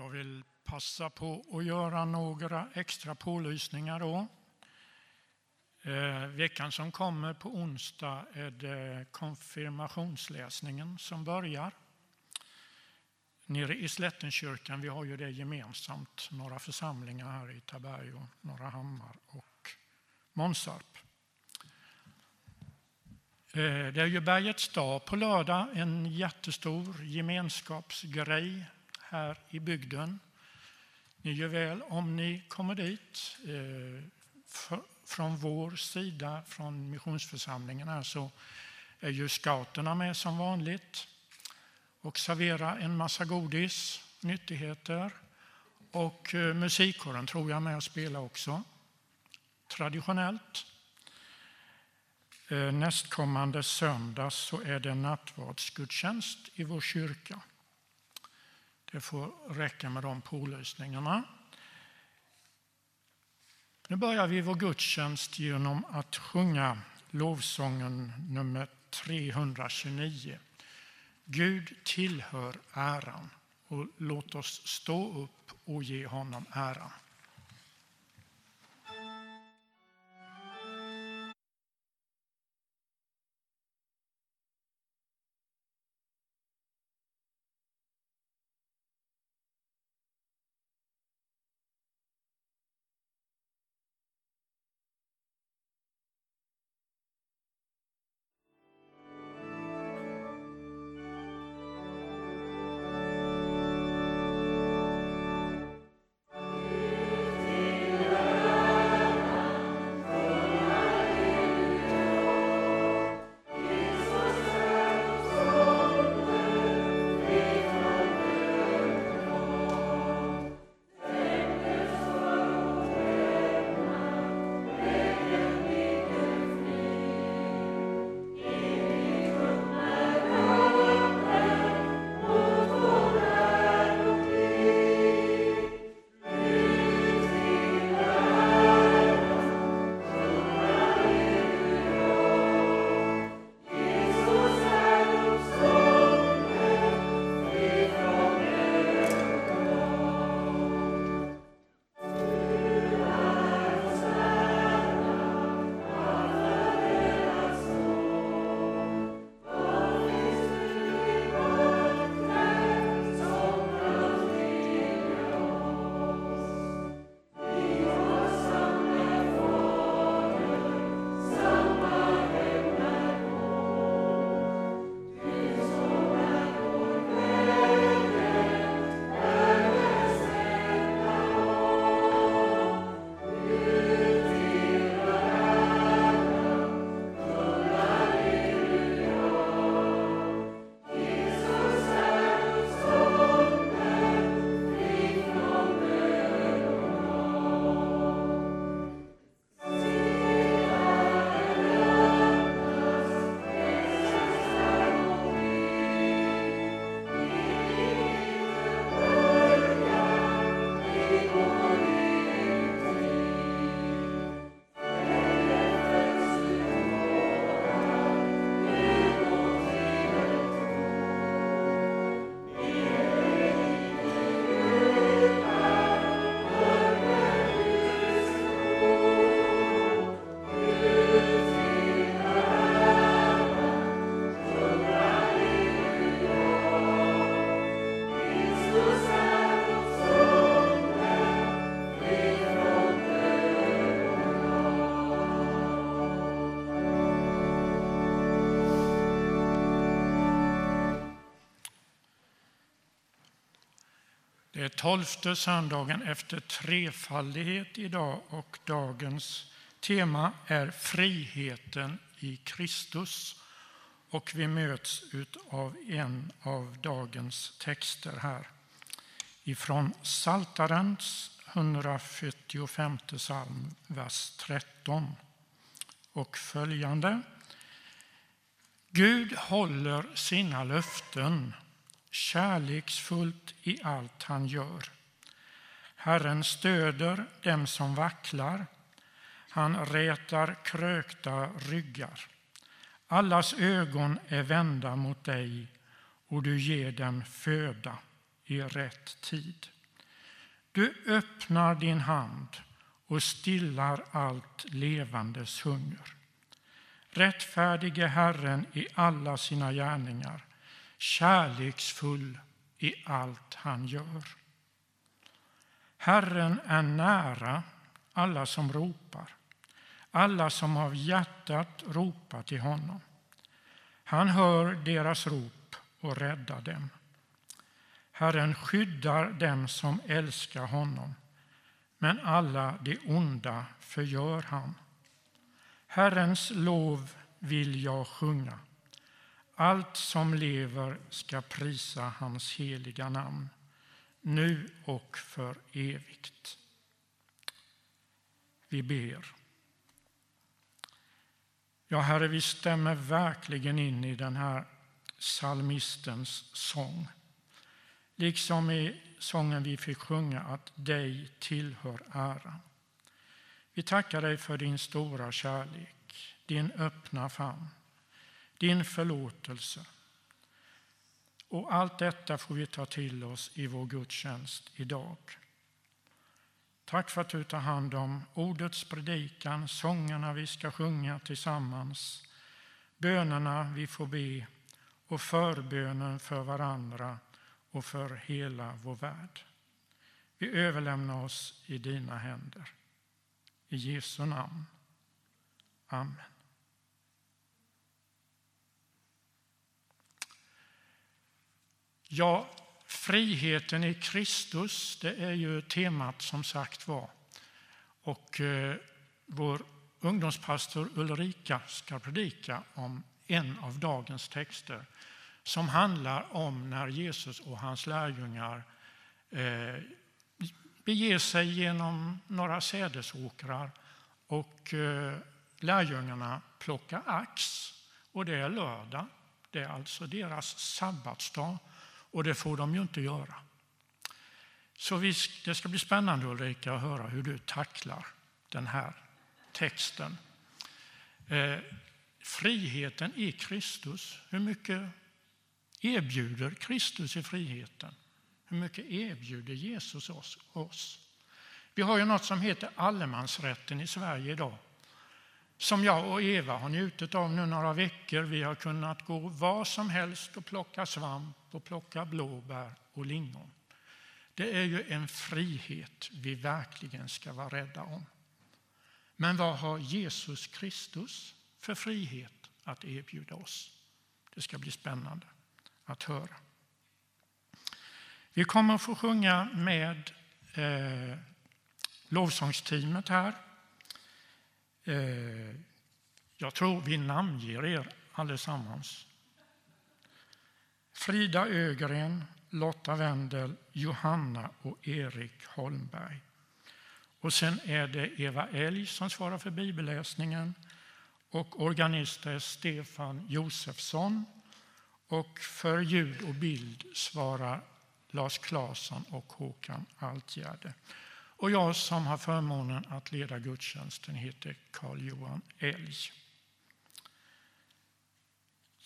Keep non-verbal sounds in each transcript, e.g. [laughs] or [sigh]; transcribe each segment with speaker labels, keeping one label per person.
Speaker 1: Jag vill passa på att göra några extra pålysningar då. Eh, veckan som kommer på onsdag är det konfirmationsläsningen som börjar. Nere i Slättenkyrkan, vi har ju det gemensamt, några församlingar här i Taberg och Norra Hammar och Månsarp. Eh, det är ju Bergets dag på lördag, en jättestor gemenskapsgrej här i bygden. Ni gör väl om ni kommer dit. Eh, från vår sida, från missionsförsamlingen här, så är ju scouterna med som vanligt och serverar en massa godis, nyttigheter. Och eh, musikkåren tror jag med att spela också, traditionellt. Eh, nästkommande söndag så är det nattvardsgudstjänst i vår kyrka. Det får räcka med de pålysningarna. Nu börjar vi vår gudstjänst genom att sjunga lovsången nummer 329. Gud tillhör äran och låt oss stå upp och ge honom äran. Det är tolfte söndagen efter trefaldighet idag och dagens tema är friheten i Kristus. Och vi möts av en av dagens texter här ifrån Saltarens 145 psalm, vers 13 och följande. Gud håller sina löften kärleksfullt i allt han gör. Herren stöder dem som vacklar. Han rätar krökta ryggar. Allas ögon är vända mot dig och du ger dem föda i rätt tid. Du öppnar din hand och stillar allt levandes hunger. Rättfärdige Herren i alla sina gärningar, kärleksfull i allt han gör. Herren är nära alla som ropar, alla som av hjärtat ropar till honom. Han hör deras rop och räddar dem. Herren skyddar dem som älskar honom, men alla de onda förgör han. Herrens lov vill jag sjunga. Allt som lever ska prisa hans heliga namn, nu och för evigt. Vi ber. Ja, Herre, vi stämmer verkligen in i den här psalmistens sång. Liksom i sången vi fick sjunga att dig tillhör äran. Vi tackar dig för din stora kärlek, din öppna famn, din förlåtelse. Och allt detta får vi ta till oss i vår gudstjänst idag. Tack för att du tar hand om ordets predikan, sångerna vi ska sjunga tillsammans, bönerna vi får be och förbönen för varandra och för hela vår värld. Vi överlämnar oss i dina händer. I Jesu namn. Amen. Ja, friheten i Kristus, det är ju temat som sagt var. Och eh, vår ungdomspastor Ulrika ska predika om en av dagens texter som handlar om när Jesus och hans lärjungar eh, beger sig genom några sädesåkrar och eh, lärjungarna plockar ax. Och det är lördag, det är alltså deras sabbatsdag och det får de ju inte göra. Så det ska bli spännande Ulrika att höra hur du tacklar den här texten. Eh, friheten i Kristus, hur mycket erbjuder Kristus i friheten? Hur mycket erbjuder Jesus oss? oss? Vi har ju något som heter allemansrätten i Sverige idag som jag och Eva har njutit av nu några veckor. Vi har kunnat gå var som helst och plocka svamp och plocka blåbär och lingon. Det är ju en frihet vi verkligen ska vara rädda om. Men vad har Jesus Kristus för frihet att erbjuda oss? Det ska bli spännande att höra. Vi kommer att få sjunga med eh, lovsångsteamet här. Eh, jag tror vi namnger er allesammans. Frida Ögren, Lotta Wendel, Johanna och Erik Holmberg. Och sen är det Eva Elg som svarar för bibelläsningen och organist är Stefan Josefsson och för ljud och bild svarar Lars Claesson och Håkan Altgärde. Och jag som har förmånen att leda gudstjänsten heter Carl-Johan Elg.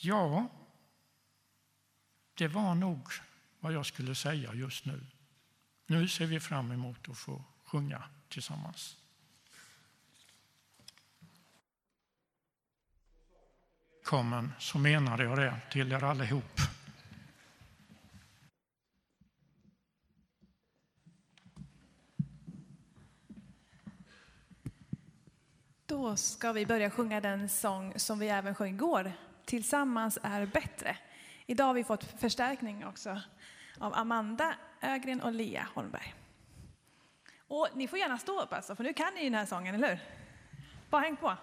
Speaker 1: Ja, det var nog vad jag skulle säga just nu. Nu ser vi fram emot att få sjunga tillsammans. Välkommen, så menade jag det till er allihop.
Speaker 2: Då ska vi börja sjunga den sång som vi även sjöng igår, Tillsammans är bättre. Idag har vi fått förstärkning också av Amanda Ögren och Lea Holmberg. Och ni får gärna stå upp alltså, för nu kan ni den här sången, eller hur? Bara häng på.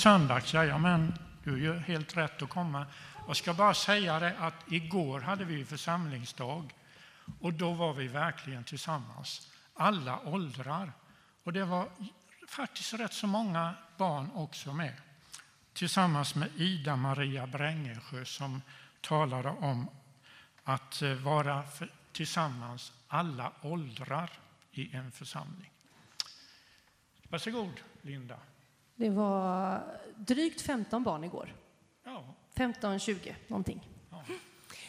Speaker 1: Söndags, men du gör helt rätt att komma. Jag ska bara säga det att igår hade vi församlingsdag och då var vi verkligen tillsammans, alla åldrar. Och det var faktiskt rätt så många barn också med. Tillsammans med Ida-Maria Brängesjö som talade om att eh, vara för, tillsammans alla åldrar i en församling. Varsågod, Linda.
Speaker 3: Det var drygt 15 barn igår.
Speaker 1: Ja,
Speaker 3: 15-20 någonting.
Speaker 1: Ja.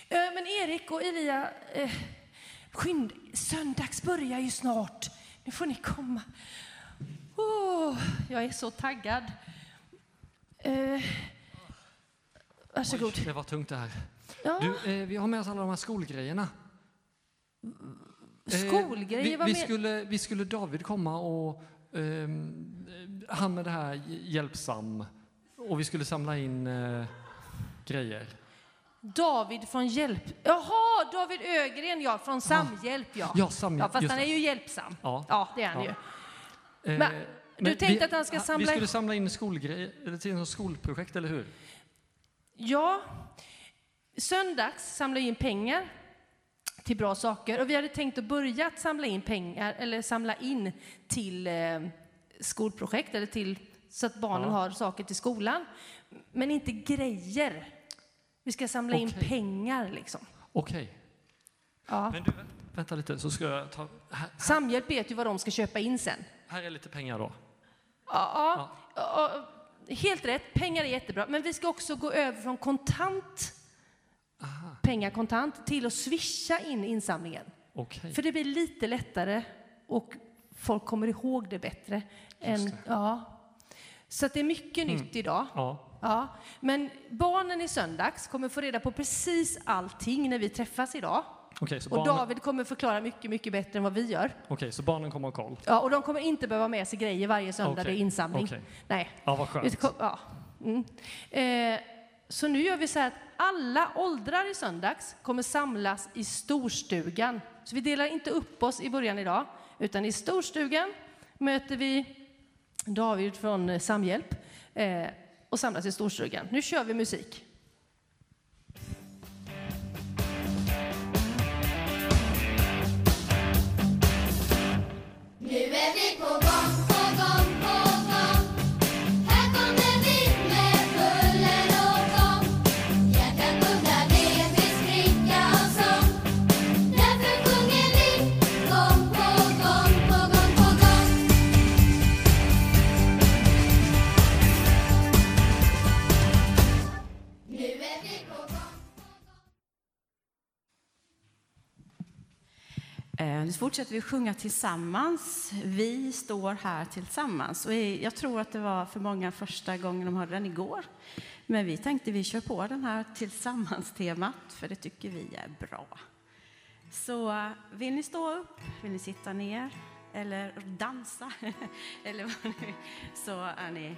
Speaker 3: Eh, Men Erik och Elia, eh, skynd, söndags börjar ju snart. Nu får ni komma. Åh, jag är så taggad. Eh, varsågod.
Speaker 4: Oj, det var tungt det här.
Speaker 3: Ja,
Speaker 4: Du, eh, vi har med oss alla de här skolgrejerna. Eh,
Speaker 3: skolgrejer,
Speaker 4: vi,
Speaker 3: vad
Speaker 4: vi,
Speaker 3: men-
Speaker 4: skulle, vi skulle David komma och eh, han med det här hjälpsam och vi skulle samla in eh, grejer.
Speaker 3: David från Hjälp. Jaha, David Ögren, ja, från Samhjälp, ja.
Speaker 4: Ja, Sam,
Speaker 3: Ja, fast han är ju hjälpsam.
Speaker 4: Ja.
Speaker 3: Ja, det är han
Speaker 4: Ja.
Speaker 3: ju.
Speaker 4: Eh,
Speaker 3: Men du tänkte
Speaker 4: vi,
Speaker 3: att han ska samla
Speaker 4: Vi skulle samla in skolgrejer, till något skolprojekt, eller hur?
Speaker 3: Ja, söndags samlade vi in pengar till bra saker och vi hade tänkt att börja att samla in pengar eller samla in till eh, skolprojekt eller till så att barnen
Speaker 4: Ja.
Speaker 3: har saker till skolan. Men inte grejer. Vi ska samla in
Speaker 4: Okej.
Speaker 3: pengar liksom.
Speaker 4: Okej.
Speaker 3: Ja.
Speaker 4: Men du, vä- vänta lite, så ska jag ta... Här,
Speaker 3: Samhjälp vet ju vad de ska köpa in sen.
Speaker 4: här är lite pengar då.
Speaker 3: Ja, ja, ja, helt rätt. Pengar är jättebra. Men vi ska också gå över från kontant, pengar kontant, till att swisha in insamlingen.
Speaker 4: Okej.
Speaker 3: För det blir lite lättare och folk kommer ihåg det bättre. Än,
Speaker 4: det.
Speaker 3: ja. Så det är mycket nytt idag.
Speaker 4: Ja.
Speaker 3: Ja. Men barnen i söndags kommer få reda på precis allting när vi träffas idag.
Speaker 4: Så,
Speaker 3: Och
Speaker 4: barnen,
Speaker 3: David kommer förklara mycket, mycket bättre än vad vi gör.
Speaker 4: okej, så barnen kommer ha koll?
Speaker 3: Ja, och de kommer inte behöva med sig grejer varje söndag,
Speaker 4: Okej,
Speaker 3: det är insamling.
Speaker 4: okej.
Speaker 3: Nej.
Speaker 4: Ja, vad skönt.
Speaker 3: Ja. Mm. Eh, så nu gör vi så här att alla åldrar i söndags kommer samlas i storstugan. Så vi delar inte upp oss i början idag, utan i storstugan möter vi David från Samhjälp eh, och samlas i storstugan. Nu kör vi musik.
Speaker 5: Nu är vi på
Speaker 6: Eh, nu fortsätter vi sjunga tillsammans. Vi står här tillsammans. Och jag tror att det var för många första gången de hörde den igår. Men vi tänkte vi kör på den här tillsammans-temat, för det tycker vi är bra. Så eh, vill ni stå upp, vill ni sitta ner eller dansa, [laughs] eller vad ni så är ni,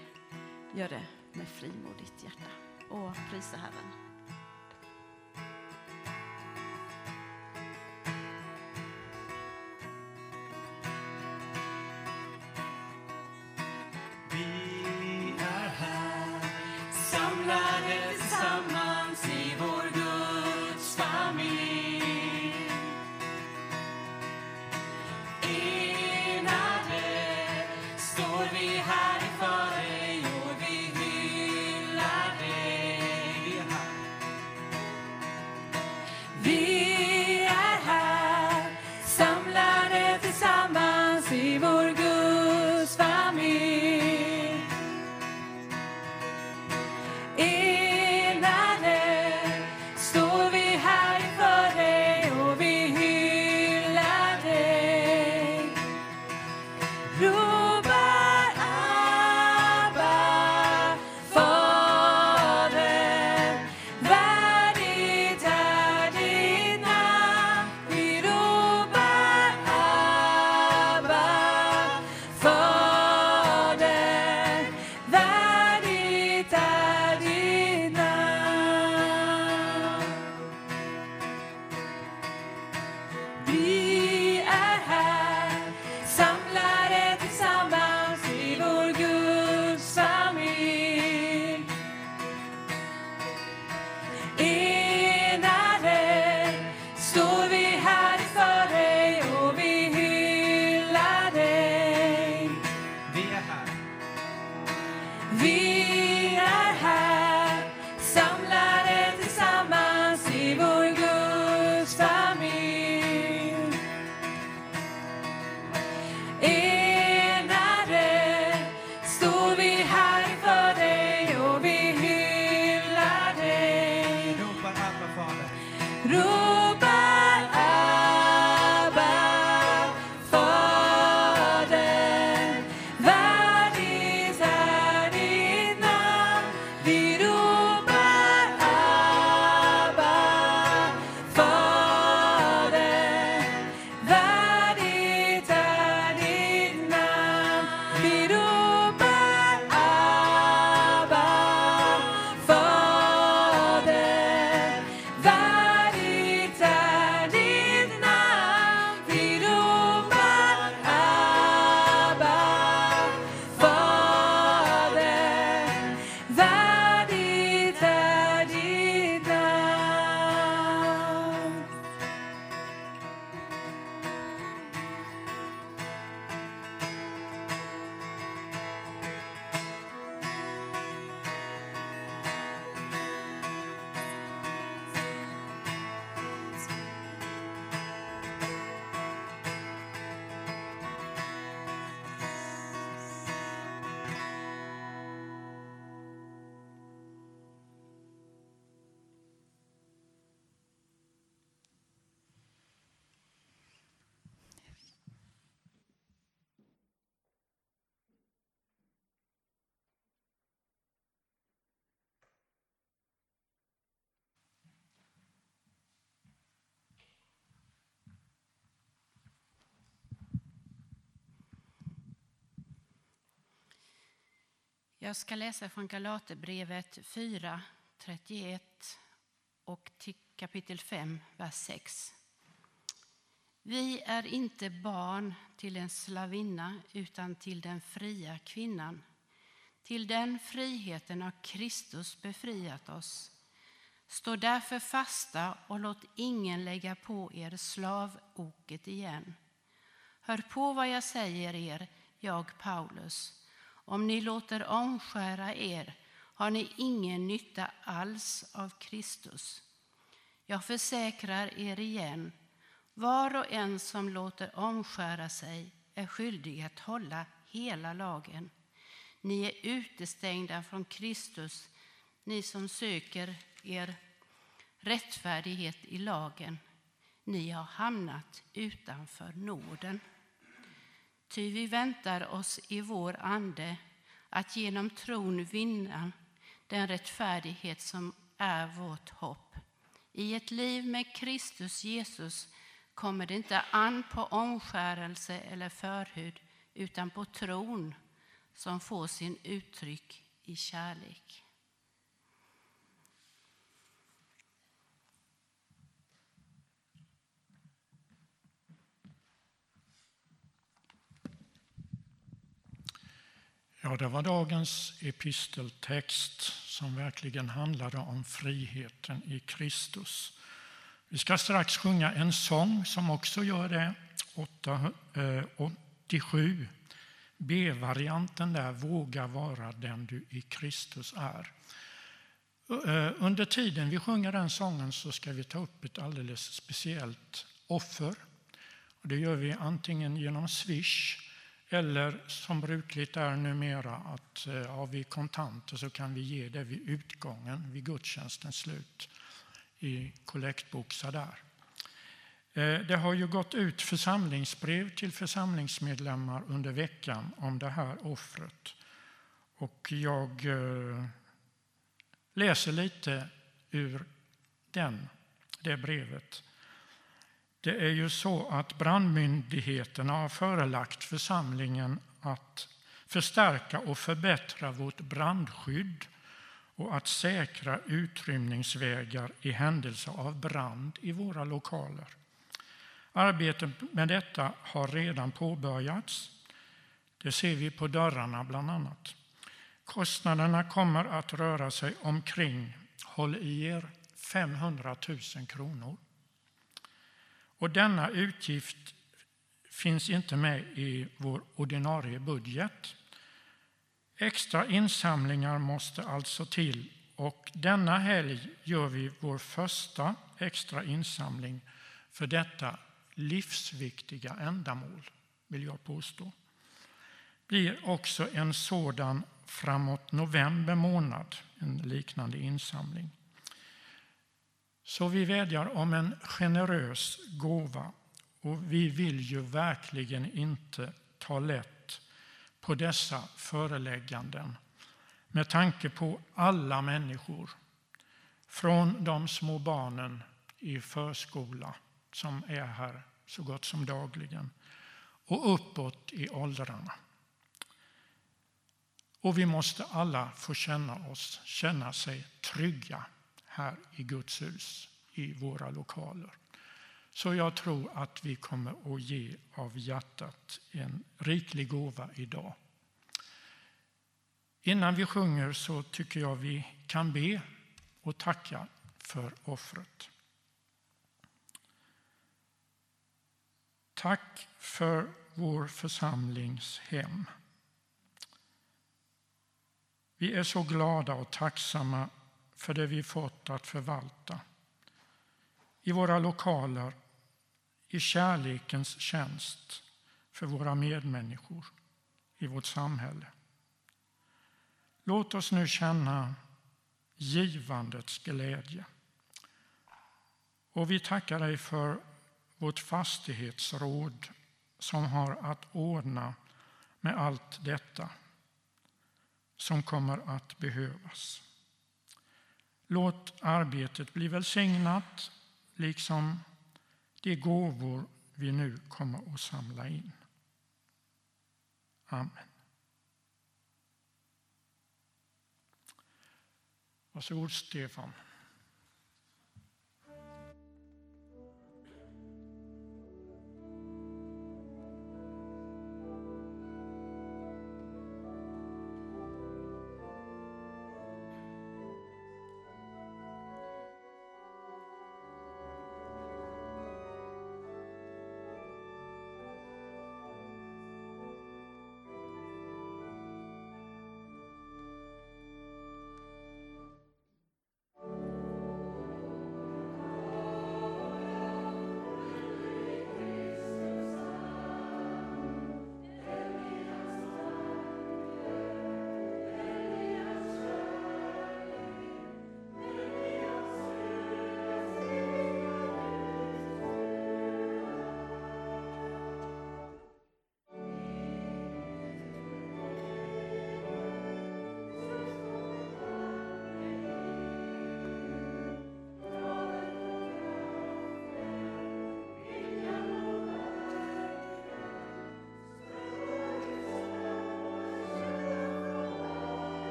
Speaker 6: gör det med frimodigt hjärta och prisa Herren.
Speaker 7: Jag ska läsa från Galaterbrevet 4, 31 och till kapitel 5, vers 6. Vi är inte barn till en slavinna utan till den fria kvinnan. Till den friheten har Kristus befriat oss. Stå därför fasta och låt ingen lägga på er slavoket igen. Hör på vad jag säger er, jag Paulus. Om ni låter omskära er har ni ingen nytta alls av Kristus. Jag försäkrar er igen, var och en som låter omskära sig är skyldig att hålla hela lagen. Ni är utestängda från Kristus, ni som söker er rättfärdighet i lagen. Ni har hamnat utanför nåden. Ty vi väntar oss i vår ande att genom tron vinna den rättfärdighet som är vårt hopp. I ett liv med Kristus Jesus kommer det inte an på omskärelse eller förhud utan på tron som får sin uttryck i kärlek.
Speaker 1: Ja, det var dagens episteltext som verkligen handlade om friheten i Kristus. Vi ska strax sjunga en sång som också gör det, 87. Eh, B-varianten där, Våga vara den du i Kristus är. Eh, under tiden vi sjunger den sången så ska vi ta upp ett alldeles speciellt offer. Det gör vi antingen genom Swish eller som brukligt är numera att eh, har vi kontanter så kan vi ge det vid utgången, vid gudstjänstens slut i kollektboxar där. Eh, det har ju gått ut församlingsbrev till församlingsmedlemmar under veckan om det här offret. Och jag eh, läser lite ur den, det brevet. Det är ju så att brandmyndigheterna har förelagt församlingen att förstärka och förbättra vårt brandskydd och att säkra utrymningsvägar i händelse av brand i våra lokaler. Arbetet med detta har redan påbörjats. Det ser vi på dörrarna bland annat. Kostnaderna kommer att röra sig omkring, håll i er, 500 000 kronor. Och denna utgift finns inte med i vår ordinarie budget. Extra insamlingar måste alltså till och denna helg gör vi vår första extra insamling för detta livsviktiga ändamål, vill jag påstå. blir också en sådan framåt november månad, en liknande insamling. Så vi vädjar om en generös gåva och vi vill ju verkligen inte ta lätt på dessa förelägganden med tanke på alla människor, från de små barnen i förskola som är här så gott som dagligen och uppåt i åldrarna. Och vi måste alla få känna oss, känna sig trygga här i Guds hus, i våra lokaler. Så jag tror att vi kommer att ge av hjärtat en riklig gåva idag. Innan vi sjunger så tycker jag vi kan be och tacka för offret. Tack för vår församlings hem. Vi är så glada och tacksamma för det vi fått att förvalta. I våra lokaler, i kärlekens tjänst för våra medmänniskor i vårt samhälle. Låt oss nu känna givandets glädje. Och vi tackar dig för vårt fastighetsråd som har att ordna med allt detta som kommer att behövas. Låt arbetet bli välsignat, liksom de gåvor vi nu kommer att samla in. Amen. Varsågod Stefan.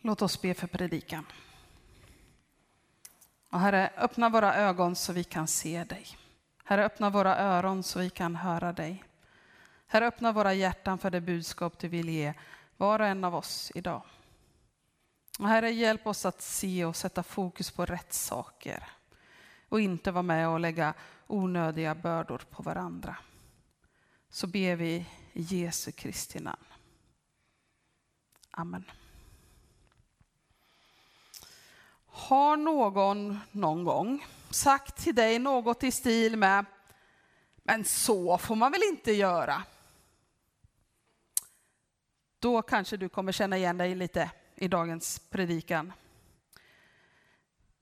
Speaker 8: Låt oss be för predikan. Och herre, öppna våra ögon så vi kan se dig. Herre, öppna våra öron så vi kan höra dig. Herre, öppna våra hjärtan för det budskap du vill ge var och en av oss idag. Och herre, hjälp oss att se och sätta fokus på rätt saker och inte vara med och lägga onödiga bördor på varandra. Så ber vi i Jesu Kristi namn. Amen. Har någon någon gång sagt till dig något i stil med Men så får man väl inte göra? Då kanske du kommer känna igen dig lite i dagens predikan.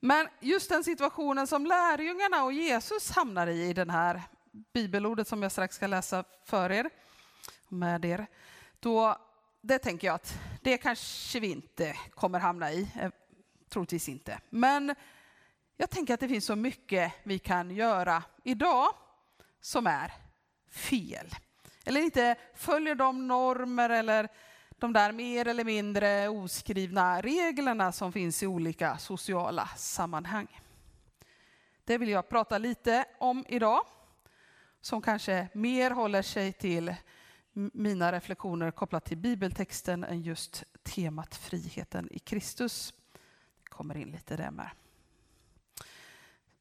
Speaker 8: Men just den situationen som lärjungarna och Jesus hamnar i, i den här bibelordet som jag strax ska läsa för er, med er, då det tänker jag att Det kanske vi inte kommer hamna i, troligtvis inte. Men jag tänker att det finns så mycket vi kan göra idag som är fel. Eller inte följer de normer eller de där mer eller mindre oskrivna reglerna som finns i olika sociala sammanhang. Det vill jag prata lite om idag, som kanske mer håller sig till mina reflektioner kopplat till bibeltexten än just temat friheten i Kristus. Det kommer in lite där med.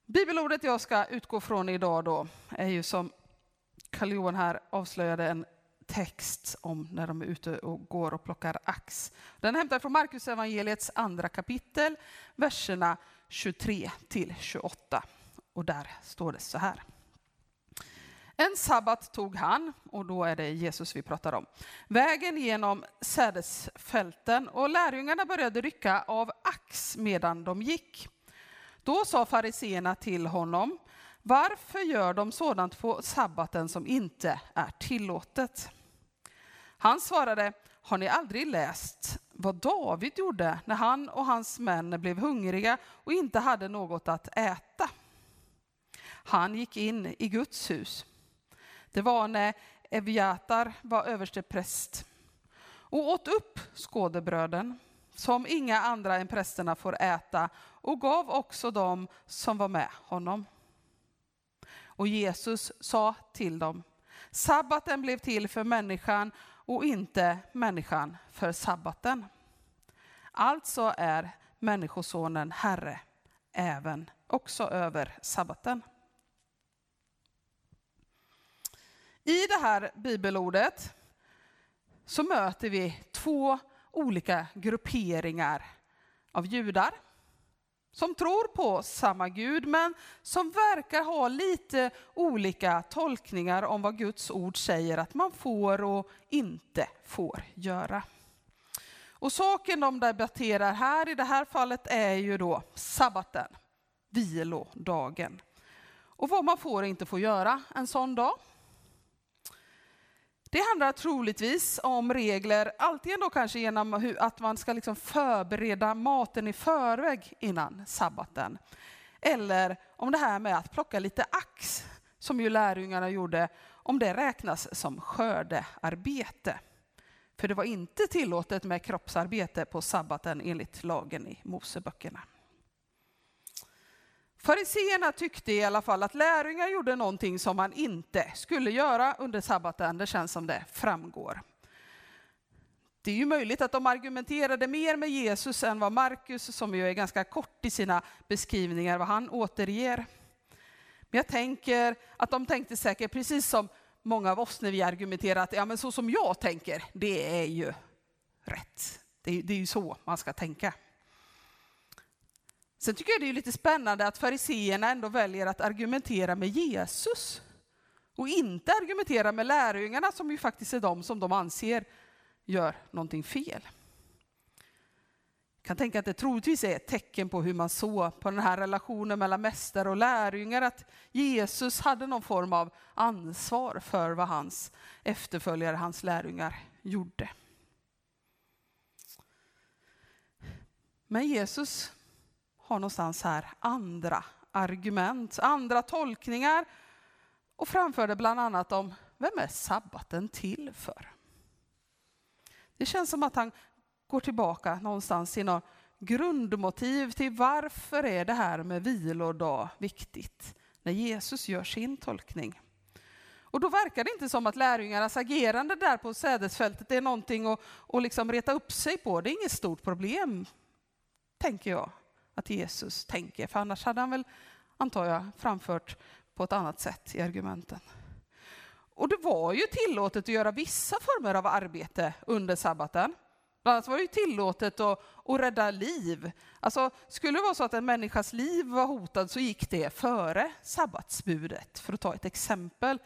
Speaker 8: Bibelordet jag ska utgå från idag då är ju som Karl Johan här avslöjade en text om när de är ute och går och plockar ax. Den är hämtad från Markus evangeliets andra kapitel, verserna 23 till 28. Och där står det så här. En sabbat tog han, och då är det Jesus vi pratar om, vägen genom sädesfälten och lärjungarna började rycka av ax medan de gick. Då sa fariseerna till honom, varför gör de sådant på sabbaten som inte är tillåtet? Han svarade, har ni aldrig läst vad David gjorde när han och hans män blev hungriga och inte hade något att äta? Han gick in i Guds hus. Det var när Eviatar var överstepräst och åt upp skådebröden som inga andra än prästerna får äta och gav också dem som var med honom. Och Jesus sa till dem, sabbaten blev till för människan och inte människan för sabbaten. Alltså är Människosonen Herre även också över sabbaten. I det här bibelordet så möter vi två olika grupperingar av judar som tror på samma Gud men som verkar ha lite olika tolkningar om vad Guds ord säger att man får och inte får göra. Och saken de debatterar här i det här fallet är ju då sabbaten, vilodagen. Och vad man får och inte får göra en sån dag. Det handlar troligtvis om regler, antingen då kanske genom hur, att man ska liksom förbereda maten i förväg innan sabbaten. Eller om det här med att plocka lite ax, som ju lärjungarna gjorde, om det räknas som skördearbete. För det var inte tillåtet med kroppsarbete på sabbaten enligt lagen i Moseböckerna. Fariseerna tyckte i alla fall att lärjungar gjorde någonting som man inte skulle göra under sabbaten. Det känns som det framgår. Det är ju möjligt att de argumenterade mer med Jesus än vad Markus, som ju är ganska kort i sina beskrivningar, vad han återger. Men jag tänker att de tänkte säkert precis som många av oss när vi argumenterar att ja, men så som jag tänker, det är ju rätt. Det är, det är ju så man ska tänka. Sen tycker jag det är lite spännande att fariseerna ändå väljer att argumentera med Jesus och inte argumentera med lärjungarna som ju faktiskt är de som de anser gör någonting fel. Jag kan tänka att det troligtvis är ett tecken på hur man såg på den här relationen mellan mästare och lärjungar, att Jesus hade någon form av ansvar för vad hans efterföljare, hans lärjungar, gjorde. Men Jesus har någonstans här andra argument, andra tolkningar och framförde bland annat om vem är sabbaten till för? Det känns som att han går tillbaka någonstans i något grundmotiv till varför är det här med vilodag viktigt när Jesus gör sin tolkning. Och då verkar det inte som att lärjungarnas agerande där på sädesfältet är någonting att, att liksom reta upp sig på. Det är inget stort problem, tänker jag att Jesus tänker. För annars hade han väl, antar jag, framfört på ett annat sätt i argumenten. Och det var ju tillåtet att göra vissa former av arbete under sabbaten. Bland annat var det ju tillåtet att, att rädda liv. Alltså, skulle det vara så att en människas liv var hotad så gick det före sabbatsbudet, för att ta ett exempel.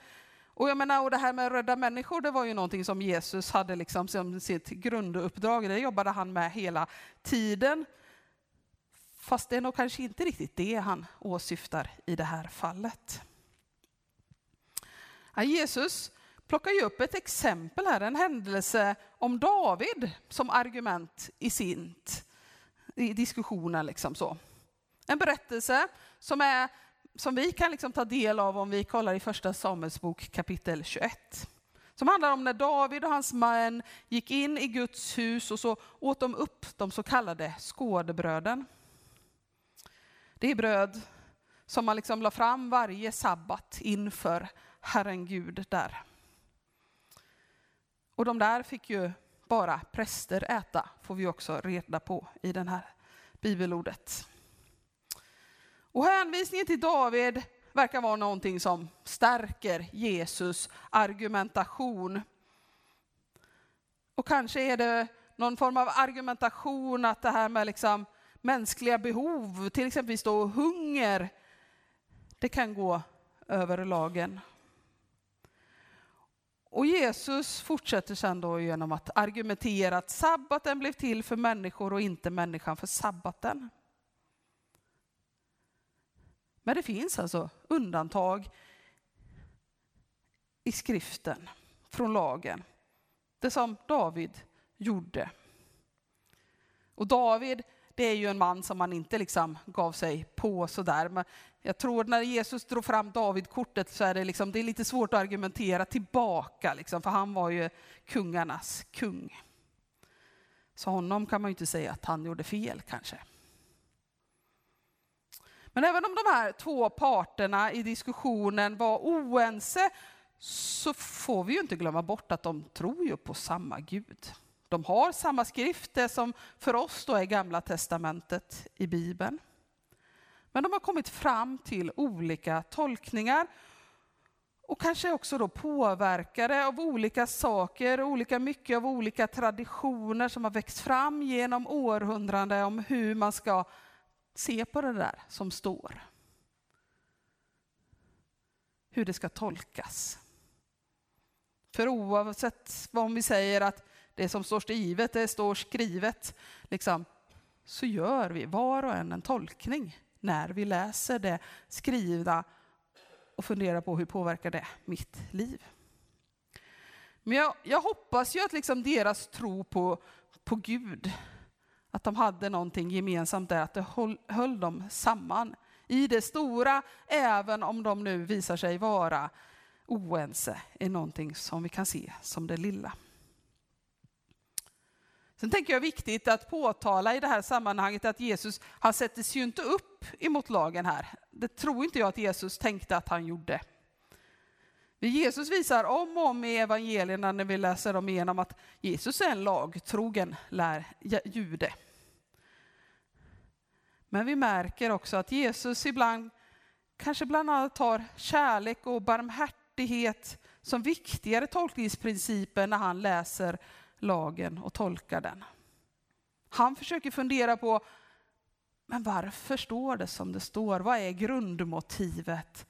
Speaker 8: Och jag menar, och det här med att rädda människor, det var ju någonting som Jesus hade liksom som sitt grunduppdrag. Det jobbade han med hela tiden. Fast det är nog kanske inte riktigt det han åsyftar i det här fallet. Jesus plockar ju upp ett exempel här, en händelse om David som argument i sint, i diskussionen liksom så. En berättelse som, är, som vi kan liksom ta del av om vi kollar i första Samuelsbok kapitel 21. Som handlar om när David och hans män gick in i Guds hus och så åt de upp de så kallade skådebröden. Det är bröd som man liksom la fram varje sabbat inför Herren Gud där. Och de där fick ju bara präster äta, får vi också reda på i den här bibelordet. Och hänvisningen till David verkar vara någonting som stärker Jesus argumentation. Och kanske är det någon form av argumentation att det här med liksom mänskliga behov, till exempel då hunger, det kan gå över lagen. Och Jesus fortsätter sen då genom att argumentera att sabbaten blev till för människor och inte människan för sabbaten. Men det finns alltså undantag i skriften från lagen. Det som David gjorde. Och David, det är ju en man som man inte liksom gav sig på sådär. Men jag tror när Jesus drog fram Davidkortet så är det, liksom, det är lite svårt att argumentera tillbaka, liksom, för han var ju kungarnas kung. Så honom kan man ju inte säga att han gjorde fel kanske. Men även om de här två parterna i diskussionen var oense så får vi ju inte glömma bort att de tror ju på samma Gud. De har samma skrift, det som för oss då är Gamla Testamentet i Bibeln. Men de har kommit fram till olika tolkningar och kanske också då påverkade av olika saker, olika mycket av olika traditioner som har växt fram genom århundraden om hur man ska se på det där som står. Hur det ska tolkas. För oavsett vad vi säger att det som står skrivet, det står skrivet, liksom, så gör vi var och en en tolkning när vi läser det skrivna och funderar på hur påverkar det mitt liv. Men jag, jag hoppas ju att liksom deras tro på, på Gud, att de hade någonting gemensamt där, att det höll, höll dem samman i det stora, även om de nu visar sig vara oense i någonting som vi kan se som det lilla. Sen tänker jag viktigt att påtala i det här sammanhanget att Jesus, han sätter sig ju inte upp emot lagen här. Det tror inte jag att Jesus tänkte att han gjorde. Jesus visar om och om i evangelierna när vi läser dem igenom att Jesus är en lagtrogen lär, jude. Men vi märker också att Jesus ibland kanske bland annat har kärlek och barmhärtighet som viktigare tolkningsprinciper när han läser lagen och tolkar den. Han försöker fundera på, men varför står det som det står? Vad är grundmotivet?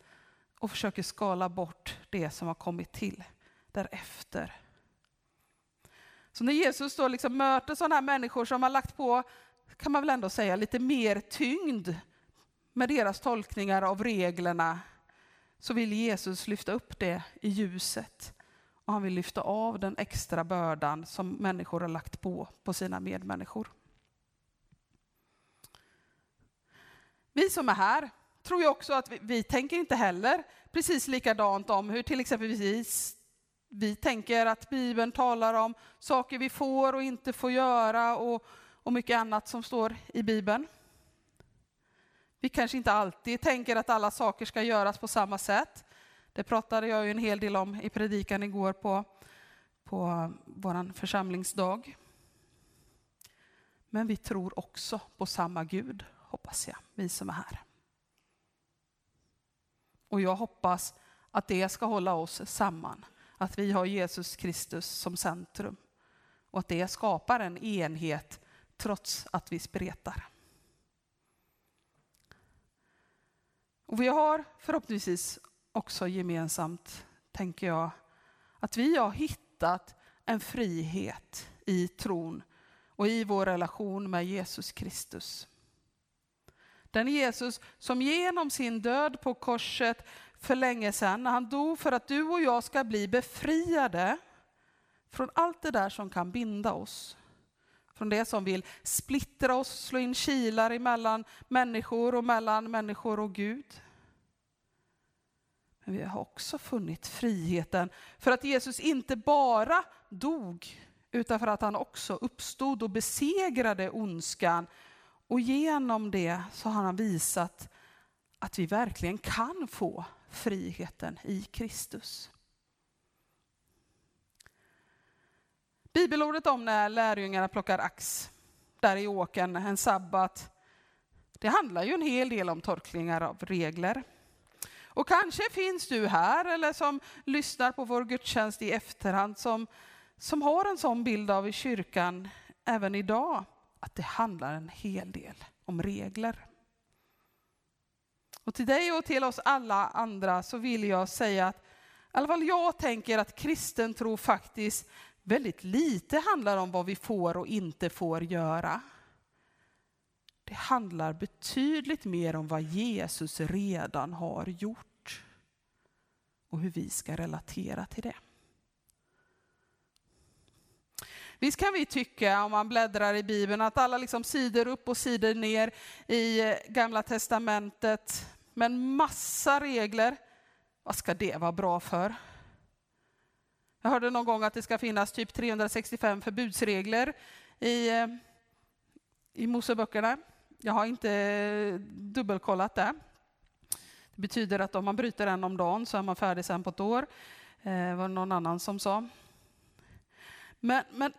Speaker 8: Och försöker skala bort det som har kommit till därefter. Så när Jesus då liksom möter sådana här människor som har lagt på, kan man väl ändå säga, lite mer tyngd med deras tolkningar av reglerna, så vill Jesus lyfta upp det i ljuset och han vill lyfta av den extra bördan som människor har lagt på på sina medmänniskor. Vi som är här tror jag också att vi, vi tänker inte heller precis likadant om hur till exempel vi, vi tänker att Bibeln talar om saker vi får och inte får göra och, och mycket annat som står i Bibeln. Vi kanske inte alltid tänker att alla saker ska göras på samma sätt. Det pratade jag ju en hel del om i predikan igår på, på vår församlingsdag. Men vi tror också på samma Gud, hoppas jag, vi som är här. Och jag hoppas att det ska hålla oss samman, att vi har Jesus Kristus som centrum och att det skapar en enhet trots att vi spretar. Och vi har förhoppningsvis också gemensamt, tänker jag, att vi har hittat en frihet i tron och i vår relation med Jesus Kristus. Den Jesus som genom sin död på korset för länge sedan när han dog för att du och jag ska bli befriade från allt det där som kan binda oss. Från det som vill splittra oss, slå in kilar emellan människor och mellan människor och Gud. Men vi har också funnit friheten för att Jesus inte bara dog utan för att han också uppstod och besegrade ondskan. Och genom det så har han visat att vi verkligen kan få friheten i Kristus. Bibelordet om när lärjungarna plockar ax där i åken en sabbat, det handlar ju en hel del om tolkningar av regler. Och kanske finns du här eller som lyssnar på vår gudstjänst i efterhand som, som har en sån bild av i kyrkan även idag, att det handlar en hel del om regler. Och till dig och till oss alla andra så vill jag säga att i alla fall jag tänker att kristen tro faktiskt väldigt lite handlar om vad vi får och inte får göra. Det handlar betydligt mer om vad Jesus redan har gjort och hur vi ska relatera till det. Visst kan vi tycka, om man bläddrar i Bibeln, att alla liksom sidor upp och sidor ner i Gamla Testamentet med en massa regler. Vad ska det vara bra för? Jag hörde någon gång att det ska finnas typ 365 förbudsregler i, eh, i Moseböckerna. Jag har inte eh, dubbelkollat det. Det betyder att om man bryter en om dagen så är man färdig sen på ett år. Eh, var det någon annan som sa. Men, men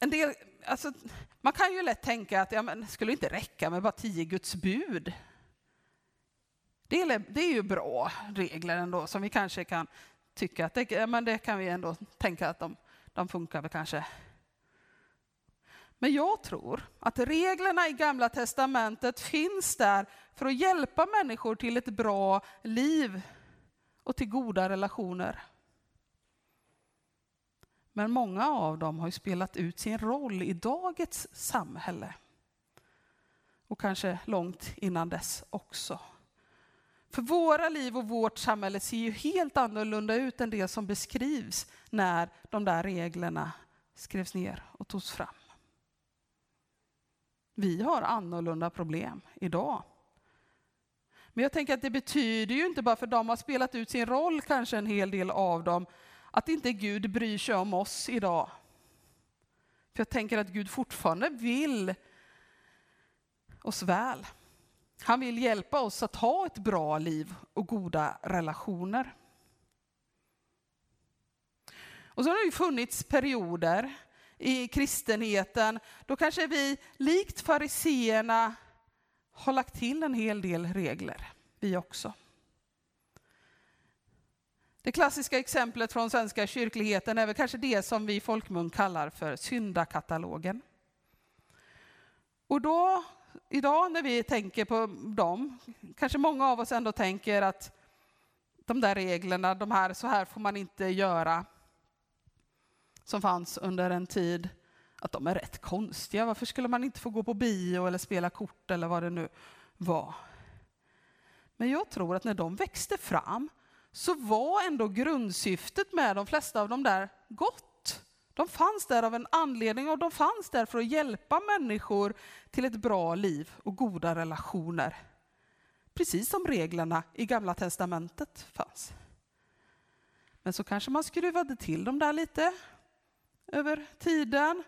Speaker 8: en del, alltså, man kan ju lätt tänka att ja, men, det skulle inte räcka med bara tio Guds bud. Det är, det är ju bra regler ändå som vi kanske kan tycka att det, ja, men det kan vi ändå tänka att de, de funkar väl kanske. Men jag tror att reglerna i Gamla Testamentet finns där för att hjälpa människor till ett bra liv och till goda relationer. Men många av dem har ju spelat ut sin roll i dagens samhälle. Och kanske långt innan dess också. För våra liv och vårt samhälle ser ju helt annorlunda ut än det som beskrivs när de där reglerna skrevs ner och togs fram. Vi har annorlunda problem idag. Men jag tänker att det betyder ju inte bara för de har spelat ut sin roll, kanske en hel del av dem, att inte Gud bryr sig om oss idag. För jag tänker att Gud fortfarande vill oss väl. Han vill hjälpa oss att ha ett bra liv och goda relationer. Och så har det ju funnits perioder i kristenheten då kanske vi likt fariseerna har lagt till en hel del regler, vi också. Det klassiska exemplet från svenska kyrkligheten är väl kanske det som vi i folkmun kallar för syndakatalogen. Och då, idag när vi tänker på dem, kanske många av oss ändå tänker att de där reglerna, de här, så här får man inte göra, som fanns under en tid, att de är rätt konstiga. Varför skulle man inte få gå på bio eller spela kort eller vad det nu var? Men jag tror att när de växte fram så var ändå grundsyftet med de flesta av dem där gott. De fanns där av en anledning och de fanns där för att hjälpa människor till ett bra liv och goda relationer. Precis som reglerna i Gamla Testamentet fanns. Men så kanske man skruvade till dem där lite över tiden.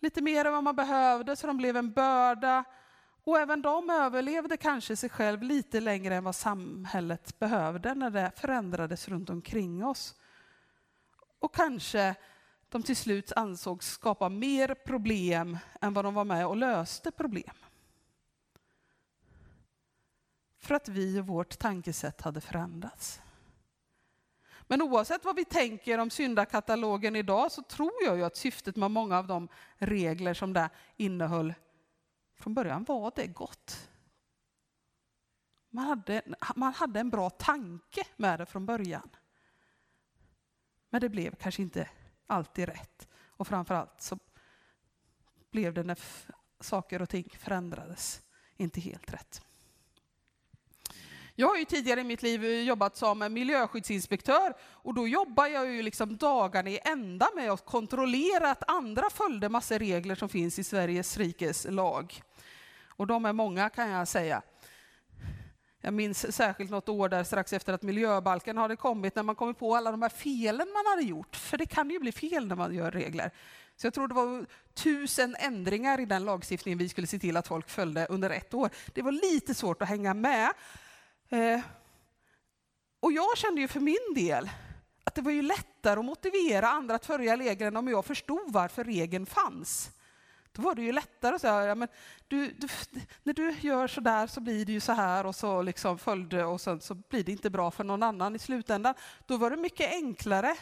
Speaker 8: Lite mer än vad man behövde så de blev en börda och även de överlevde kanske sig själv lite längre än vad samhället behövde när det förändrades runt omkring oss. Och kanske de till slut ansågs skapa mer problem än vad de var med och löste problem. För att vi och vårt tankesätt hade förändrats. Men oavsett vad vi tänker om syndakatalogen idag så tror jag ju att syftet med många av de regler som det innehöll från början var det gott. Man hade, man hade en bra tanke med det från början. Men det blev kanske inte alltid rätt. Och framförallt så blev det när saker och ting förändrades inte helt rätt. Jag har ju tidigare i mitt liv jobbat som miljöskyddsinspektör och då jobbar jag ju liksom dagarna i ända med att kontrollera att andra följde massa regler som finns i Sveriges rikes lag. Och de är många kan jag säga. Jag minns särskilt något år där strax efter att miljöbalken hade kommit när man kommit på alla de här felen man hade gjort. För det kan ju bli fel när man gör regler. Så jag tror det var tusen ändringar i den lagstiftningen vi skulle se till att folk följde under ett år. Det var lite svårt att hänga med. Eh, och jag kände ju för min del att det var ju lättare att motivera andra att följa regeln om jag förstod varför regeln fanns. Då var det ju lättare att säga, ja, men du, du, när du gör så där så blir det ju så här och så liksom följde och sen så blir det inte bra för någon annan i slutändan. Då var det mycket enklare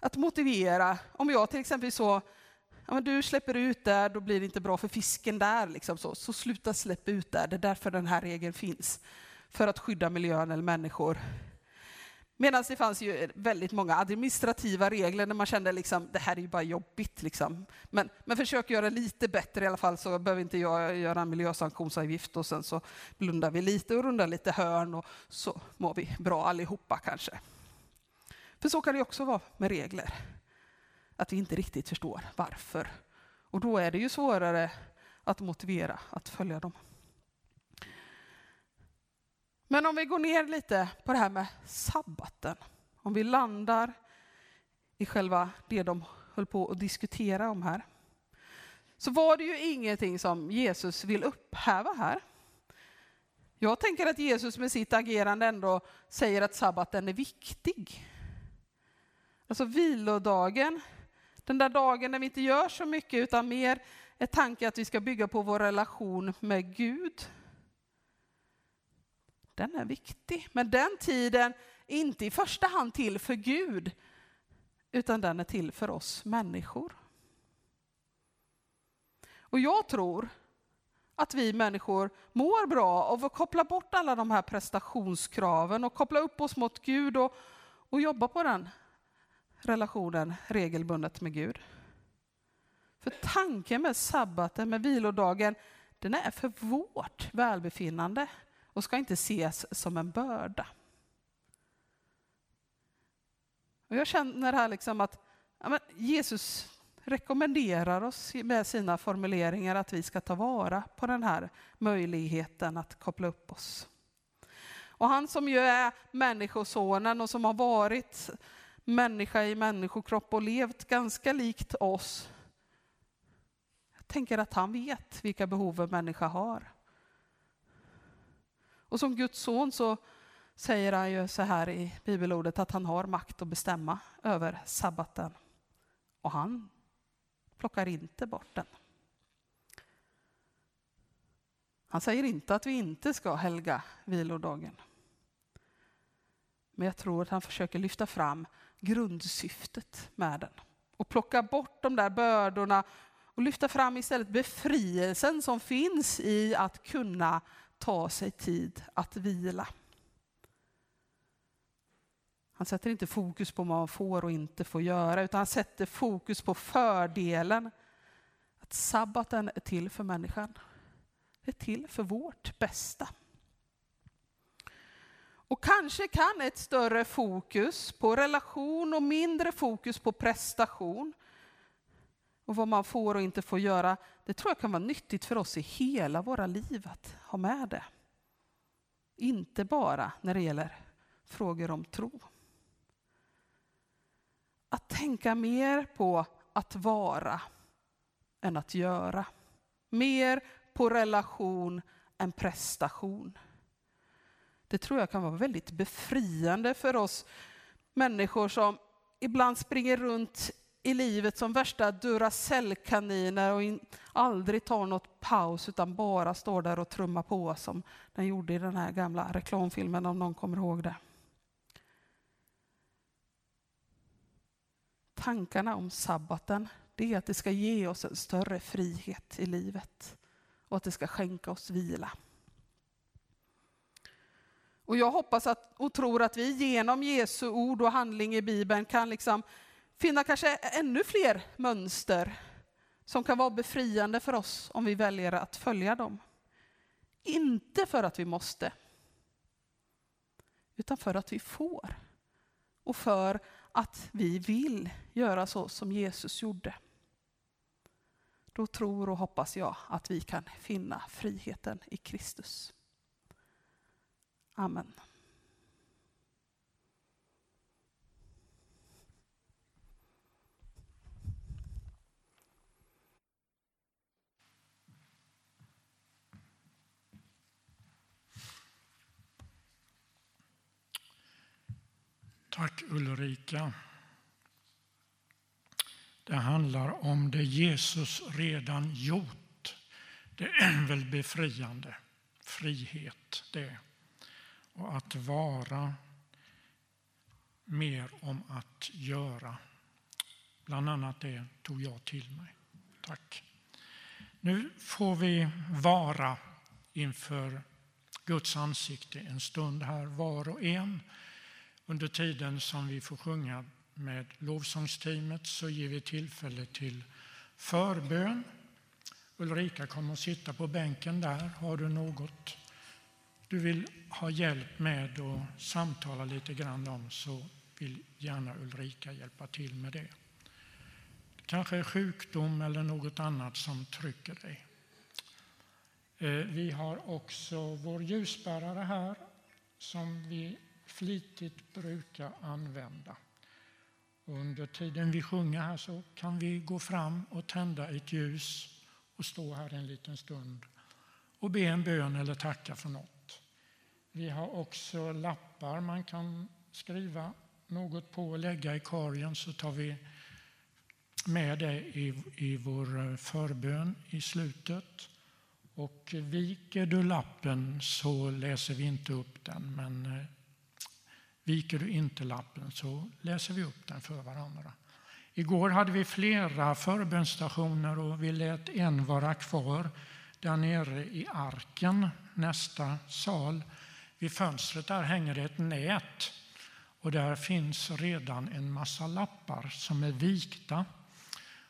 Speaker 8: att motivera. Om jag till exempel så, ja, men du släpper ut där, då blir det inte bra för fisken där. Liksom så. så sluta släppa ut där, det är därför den här regeln finns. För att skydda miljön eller människor. Medan det fanns ju väldigt många administrativa regler när man kände liksom det här är ju bara jobbigt. Liksom. Men, men försök göra lite bättre i alla fall så behöver inte jag göra en miljösanktionsavgift och sen så blundar vi lite och rundar lite hörn och så mår vi bra allihopa kanske. För så kan det också vara med regler. Att vi inte riktigt förstår varför. Och då är det ju svårare att motivera att följa dem. Men om vi går ner lite på det här med sabbaten. Om vi landar i själva det de höll på att diskutera om här. Så var det ju ingenting som Jesus vill upphäva här. Jag tänker att Jesus med sitt agerande ändå säger att sabbaten är viktig. Alltså vilodagen, den där dagen när vi inte gör så mycket utan mer är tanken att vi ska bygga på vår relation med Gud. Den är viktig, men den tiden är inte i första hand till för Gud, utan den är till för oss människor. Och jag tror att vi människor mår bra av att koppla bort alla de här prestationskraven och koppla upp oss mot Gud och, och jobba på den relationen regelbundet med Gud. För tanken med sabbaten, med vilodagen, den är för vårt välbefinnande och ska inte ses som en börda. Och jag känner här liksom att ja, Jesus rekommenderar oss med sina formuleringar att vi ska ta vara på den här möjligheten att koppla upp oss. Och han som ju är människosonen och som har varit människa i människokropp och levt ganska likt oss. Jag tänker att han vet vilka behov en människa har. Och som Guds son så säger han ju så här i bibelordet att han har makt att bestämma över sabbaten. Och han plockar inte bort den. Han säger inte att vi inte ska helga vilodagen. Men jag tror att han försöker lyfta fram grundsyftet med den och plocka bort de där bördorna och lyfta fram istället befrielsen som finns i att kunna ta sig tid att vila. Han sätter inte fokus på vad man får och inte får göra, utan han sätter fokus på fördelen att sabbaten är till för människan. Det är till för vårt bästa. Och kanske kan ett större fokus på relation och mindre fokus på prestation och vad man får och inte får göra, det tror jag kan vara nyttigt för oss i hela våra liv att ha med det. Inte bara när det gäller frågor om tro. Att tänka mer på att vara än att göra. Mer på relation än prestation. Det tror jag kan vara väldigt befriande för oss människor som ibland springer runt i livet som värsta Duracell-kaniner och in, aldrig tar något paus utan bara står där och trummar på som den gjorde i den här gamla reklamfilmen om någon kommer ihåg det. Tankarna om sabbaten det är att det ska ge oss en större frihet i livet och att det ska skänka oss vila. Och jag hoppas att, och tror att vi genom Jesu ord och handling i Bibeln kan liksom finna kanske ännu fler mönster som kan vara befriande för oss om vi väljer att följa dem. Inte för att vi måste, utan för att vi får. Och för att vi vill göra så som Jesus gjorde. Då tror och hoppas jag att vi kan finna friheten i Kristus. Amen.
Speaker 1: Tack Ulrika. Det handlar om det Jesus redan gjort. Det är [clears throat] väl befriande, frihet det. Och att vara mer om att göra. Bland annat det tog jag till mig. Tack. Nu får vi vara inför Guds ansikte en stund här var och en. Under tiden som vi får sjunga med lovsångsteamet så ger vi tillfälle till förbön. Ulrika kommer att sitta på bänken där. Har du något du vill ha hjälp med och samtala lite grann om så vill gärna Ulrika hjälpa till med det. Kanske är sjukdom eller något annat som trycker dig. Eh, vi har också vår ljusbärare här som vi flitigt brukar använda. Under tiden vi sjunger här så kan vi gå fram och tända ett ljus och stå här en liten stund och be en bön eller tacka för något. Vi har också lappar man kan skriva något på och lägga i korgen så tar vi med det i, i vår eh, förbön i slutet. Och viker du lappen så läser vi inte upp den men eh, Viker du inte lappen så läser vi upp den för varandra. Igår hade vi flera förbönstationer och vi lät en vara kvar där nere i arken, nästa sal. Vid fönstret där hänger det ett nät och där finns redan en massa lappar som är vikta.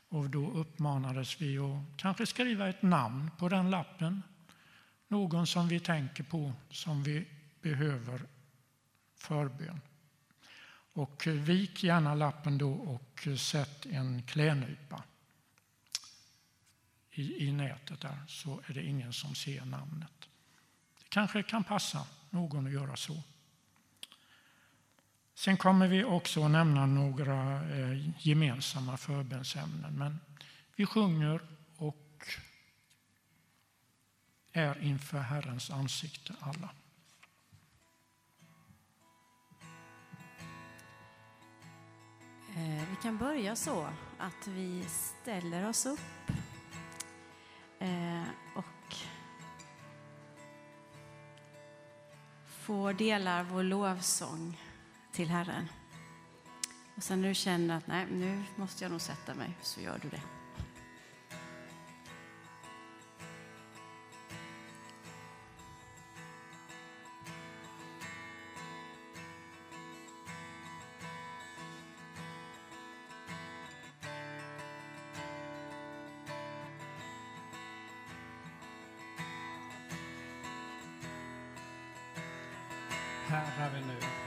Speaker 1: Och då uppmanades vi att kanske skriva ett namn på den lappen. Någon som vi tänker på, som vi behöver förbön. Och vik gärna lappen då och sätt en klädnypa i, i nätet där så är det ingen som ser namnet. Det kanske kan passa någon att göra så. Sen kommer vi också att nämna några eh, gemensamma förbönsämnen. Men vi sjunger och är inför Herrens ansikte alla.
Speaker 6: Eh, vi kan börja så att vi ställer oss upp eh, och får dela vår lovsång till Herren. Och sen när du känner att nej, nu måste jag nog sätta mig, så gör du det.
Speaker 4: Här är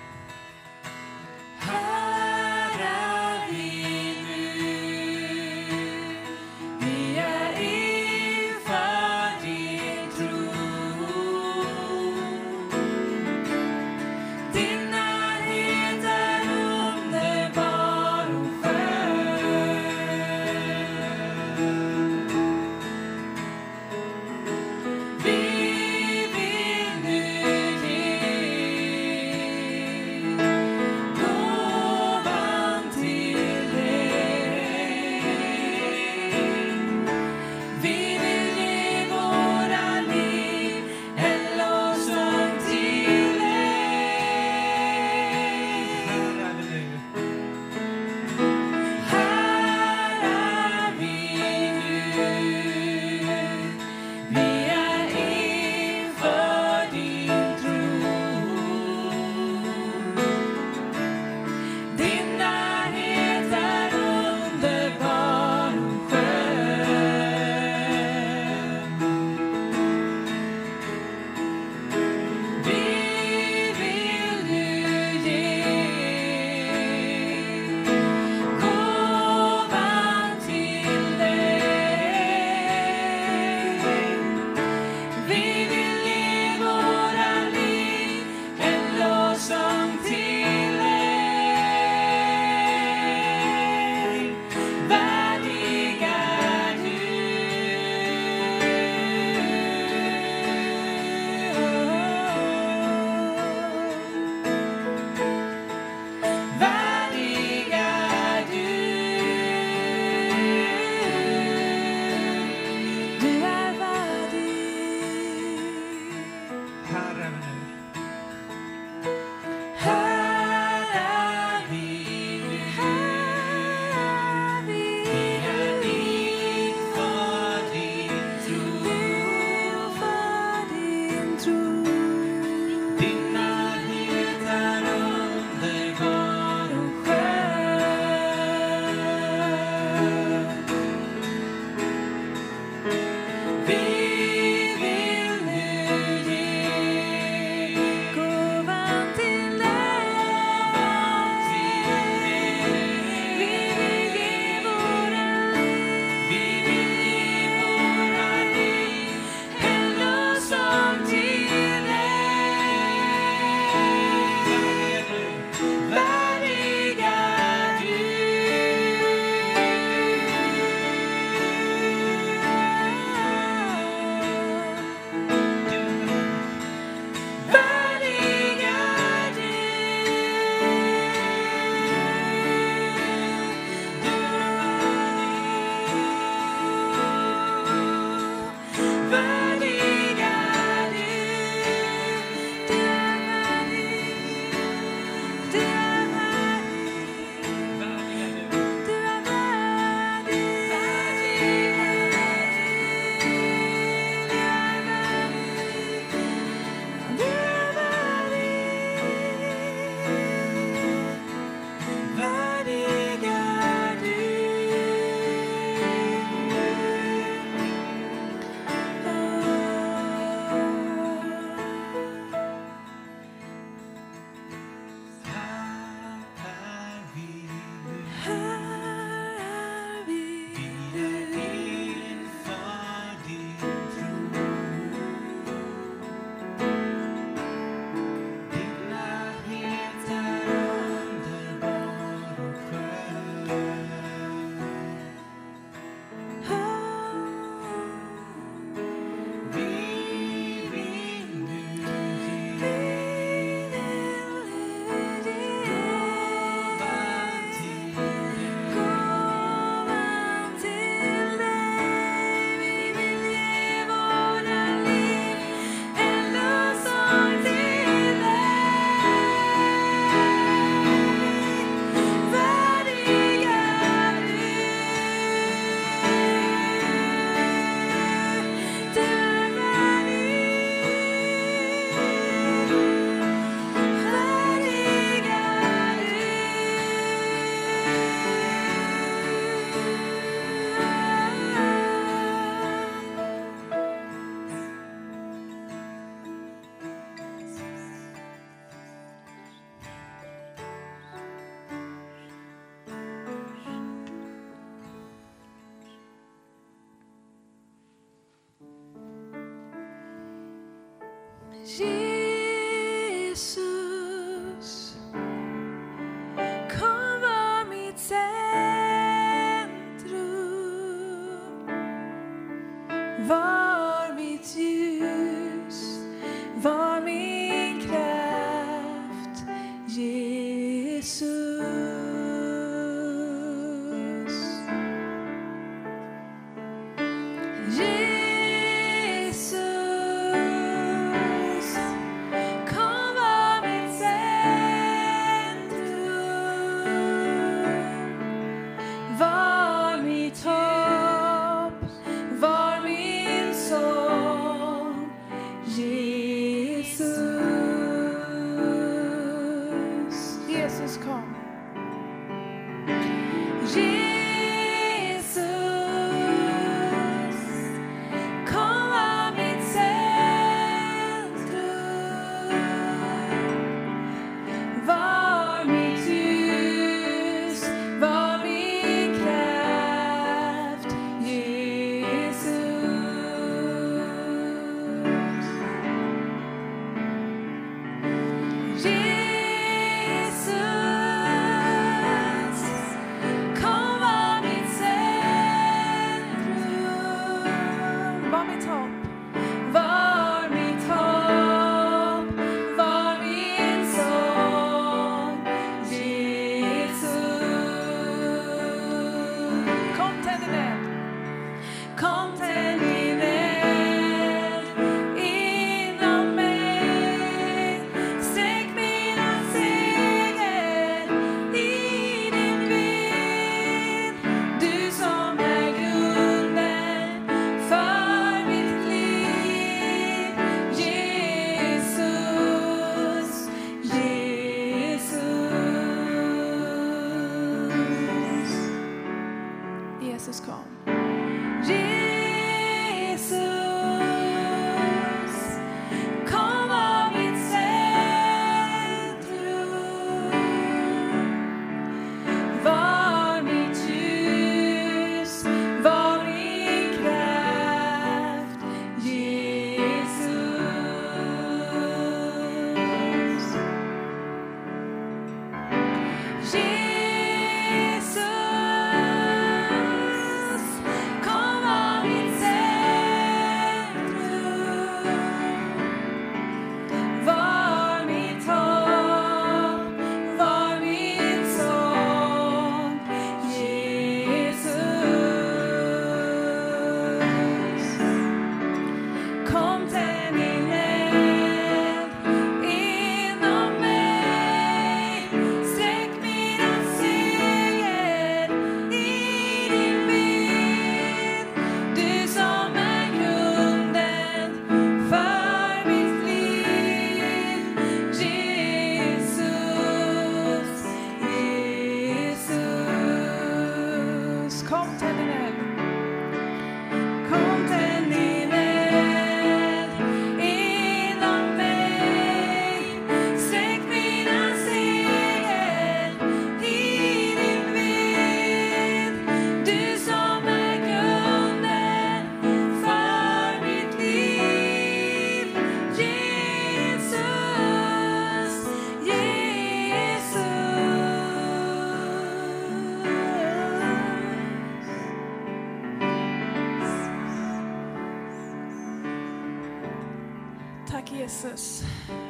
Speaker 9: Jesus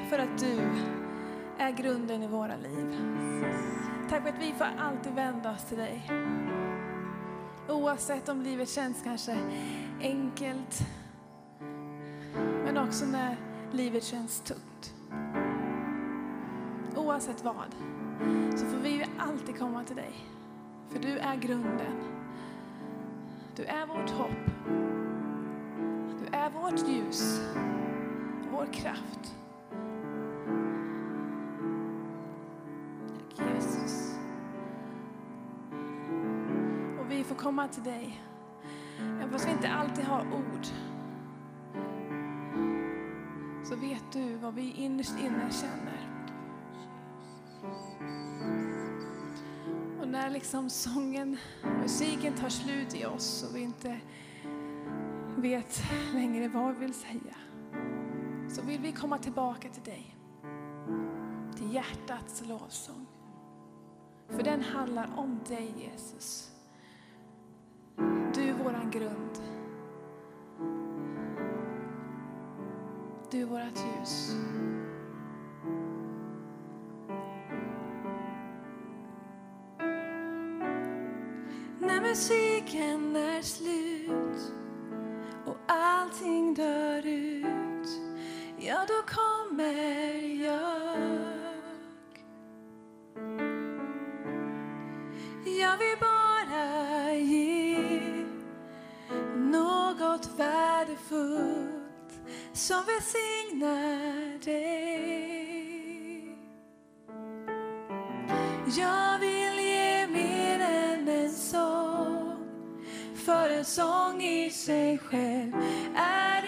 Speaker 2: för att du är grunden i våra liv. Tack för att vi får alltid vända oss till dig. Oavsett om livet känns kanske enkelt, men också när livet känns tungt. Oavsett vad, så får vi alltid komma till dig. För du är grunden. Du är vårt hopp. Du är vårt ljus, vår kraft. Tack Jesus. Och vi får komma till dig, även fast vi inte alltid har ord. Så vet du vad vi innerst inne känner. Och när liksom sången, musiken tar slut i oss och vi inte vet längre vad vi vill säga, så vill vi komma tillbaka till dig. Till hjärtats lovsång. För den handlar om dig Jesus. Du är våran grund. Du är vårat ljus. När musiken är slut och allting dör ja då kommer jag. Jag vill bara ge något värdefullt som välsignar dig. Jag vill ge mer än en sång för en sång i sig själv är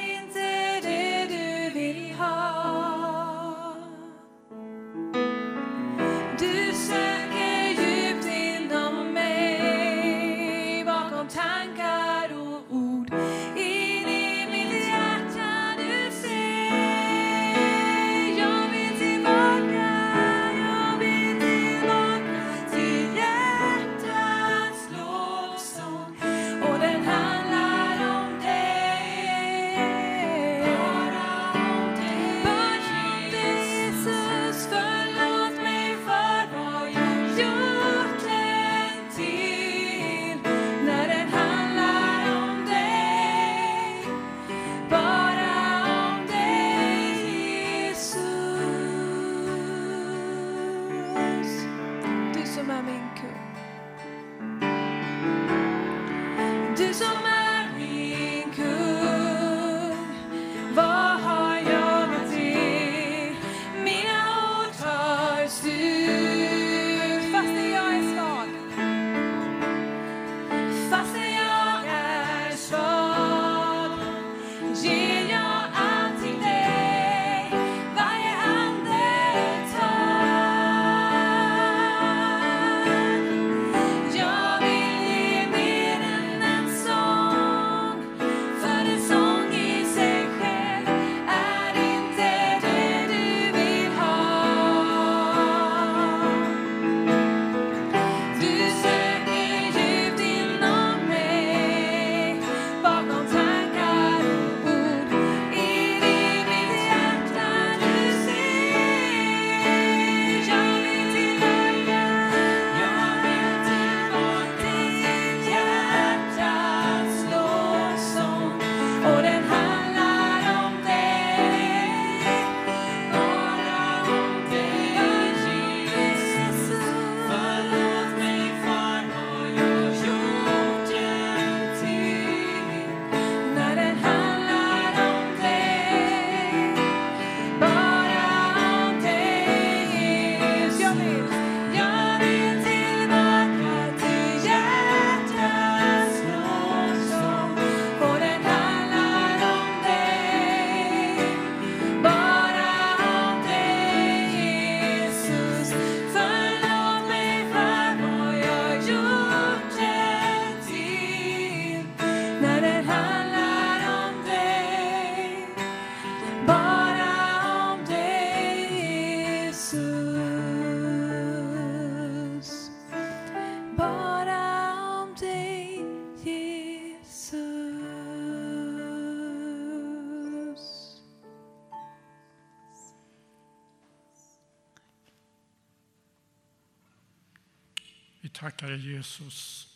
Speaker 1: Herre Jesus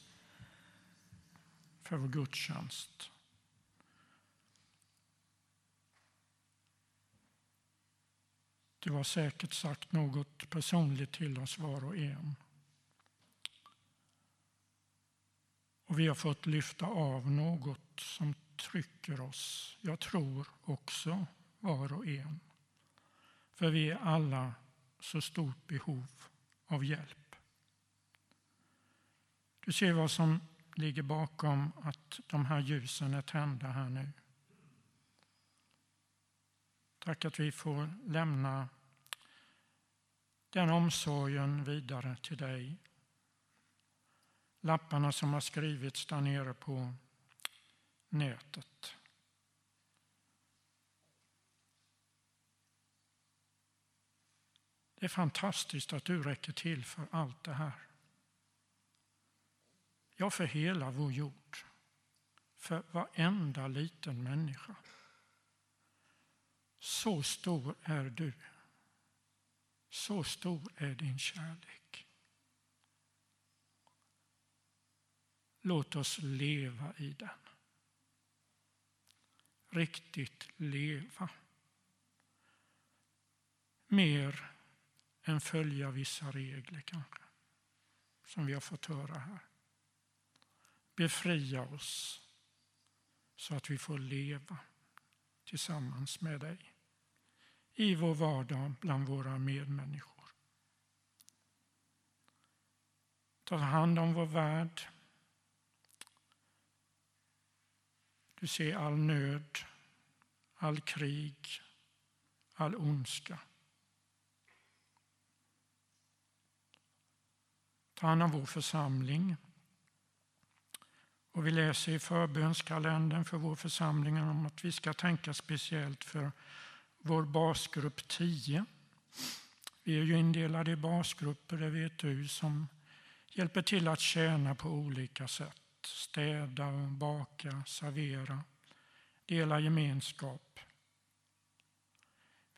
Speaker 1: för vår gudstjänst. Du har säkert sagt något personligt till oss var och en. Och vi har fått lyfta av något som trycker oss. Jag tror också var och en. För vi är alla så stort behov av hjälp. Du ser vad som ligger bakom att de här ljusen är tända här nu. Tack att vi får lämna den omsorgen vidare till dig. Lapparna som har skrivits där nere på nätet. Det är fantastiskt att du räcker till för allt det här. Ja, för hela vår jord. För varenda liten människa. Så stor är du. Så stor är din kärlek. Låt oss leva i den. Riktigt leva. Mer än följa vissa regler kanske, som vi har fått höra här. Befria oss så att vi får leva tillsammans med dig i vår vardag bland våra medmänniskor. Ta hand om vår värld. Du ser all nöd, all krig, all ondska. Ta hand om vår församling. Och vi läser i förbönskalendern för vår församling om att vi ska tänka speciellt för vår basgrupp 10. Vi är ju indelade i basgrupper, det vet du, som hjälper till att tjäna på olika sätt. Städa, baka, servera, dela gemenskap.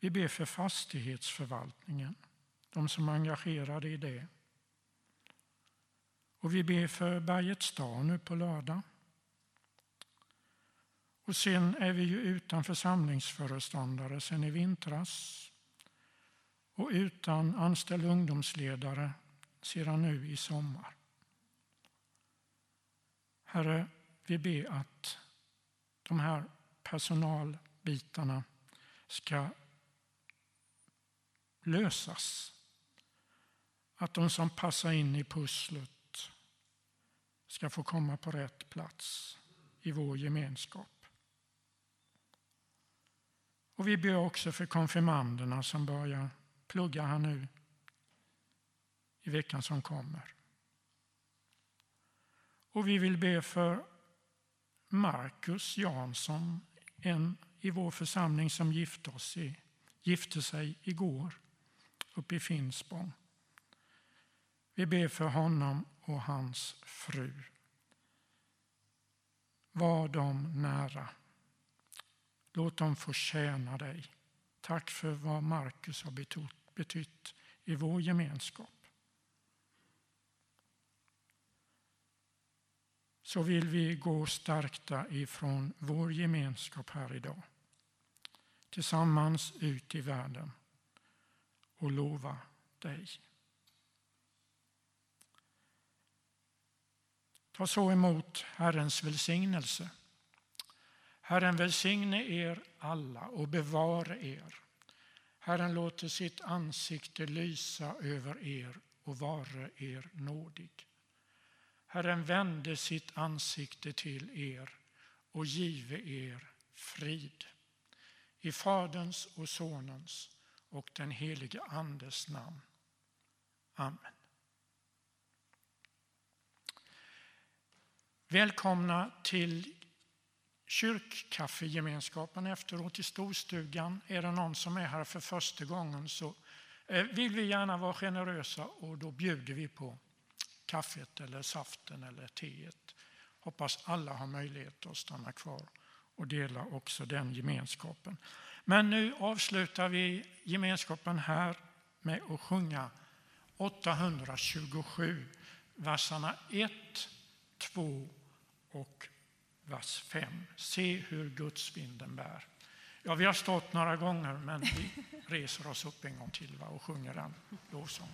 Speaker 1: Vi ber för fastighetsförvaltningen, de som är engagerade i det. Och vi ber för Bergets stad nu på lördag. Och sen är vi ju utan församlingsföreståndare sen i vintras och utan anställd ungdomsledare sedan nu i sommar. Herre, vi ber att de här personalbitarna ska lösas. Att de som passar in i pusslet ska få komma på rätt plats i vår gemenskap. Och vi ber också för konfirmanderna som börjar plugga här nu i veckan som kommer. Och vi vill be för Marcus Jansson, en i vår församling som gifte, oss i, gifte sig igår uppe i Finspång. Vi ber för honom och hans fru. Var dem nära. Låt dem få tjäna dig. Tack för vad Markus har betytt i vår gemenskap. Så vill vi gå stärkta ifrån vår gemenskap här idag. Tillsammans ut i världen och lova dig. Ta så emot Herrens välsignelse. Herren välsigne er alla och bevare er. Herren låter sitt ansikte lysa över er och vare er nådig. Herren vände sitt ansikte till er och give er frid. I Faderns och Sonens och den helige Andes namn. Amen. Välkomna till kyrkkaffegemenskapen efteråt i storstugan. Är det någon som är här för första gången så eh, vill vi gärna vara generösa och då bjuder vi på kaffet eller saften eller teet. Hoppas alla har möjlighet att stanna kvar och dela också den gemenskapen. Men nu avslutar vi gemenskapen här med att sjunga 827 verserna 1, 2 och vers 5. Se hur gudsvinden bär. Ja, vi har stått några gånger, men vi [laughs] reser oss upp en gång till va, och sjunger en lovsång.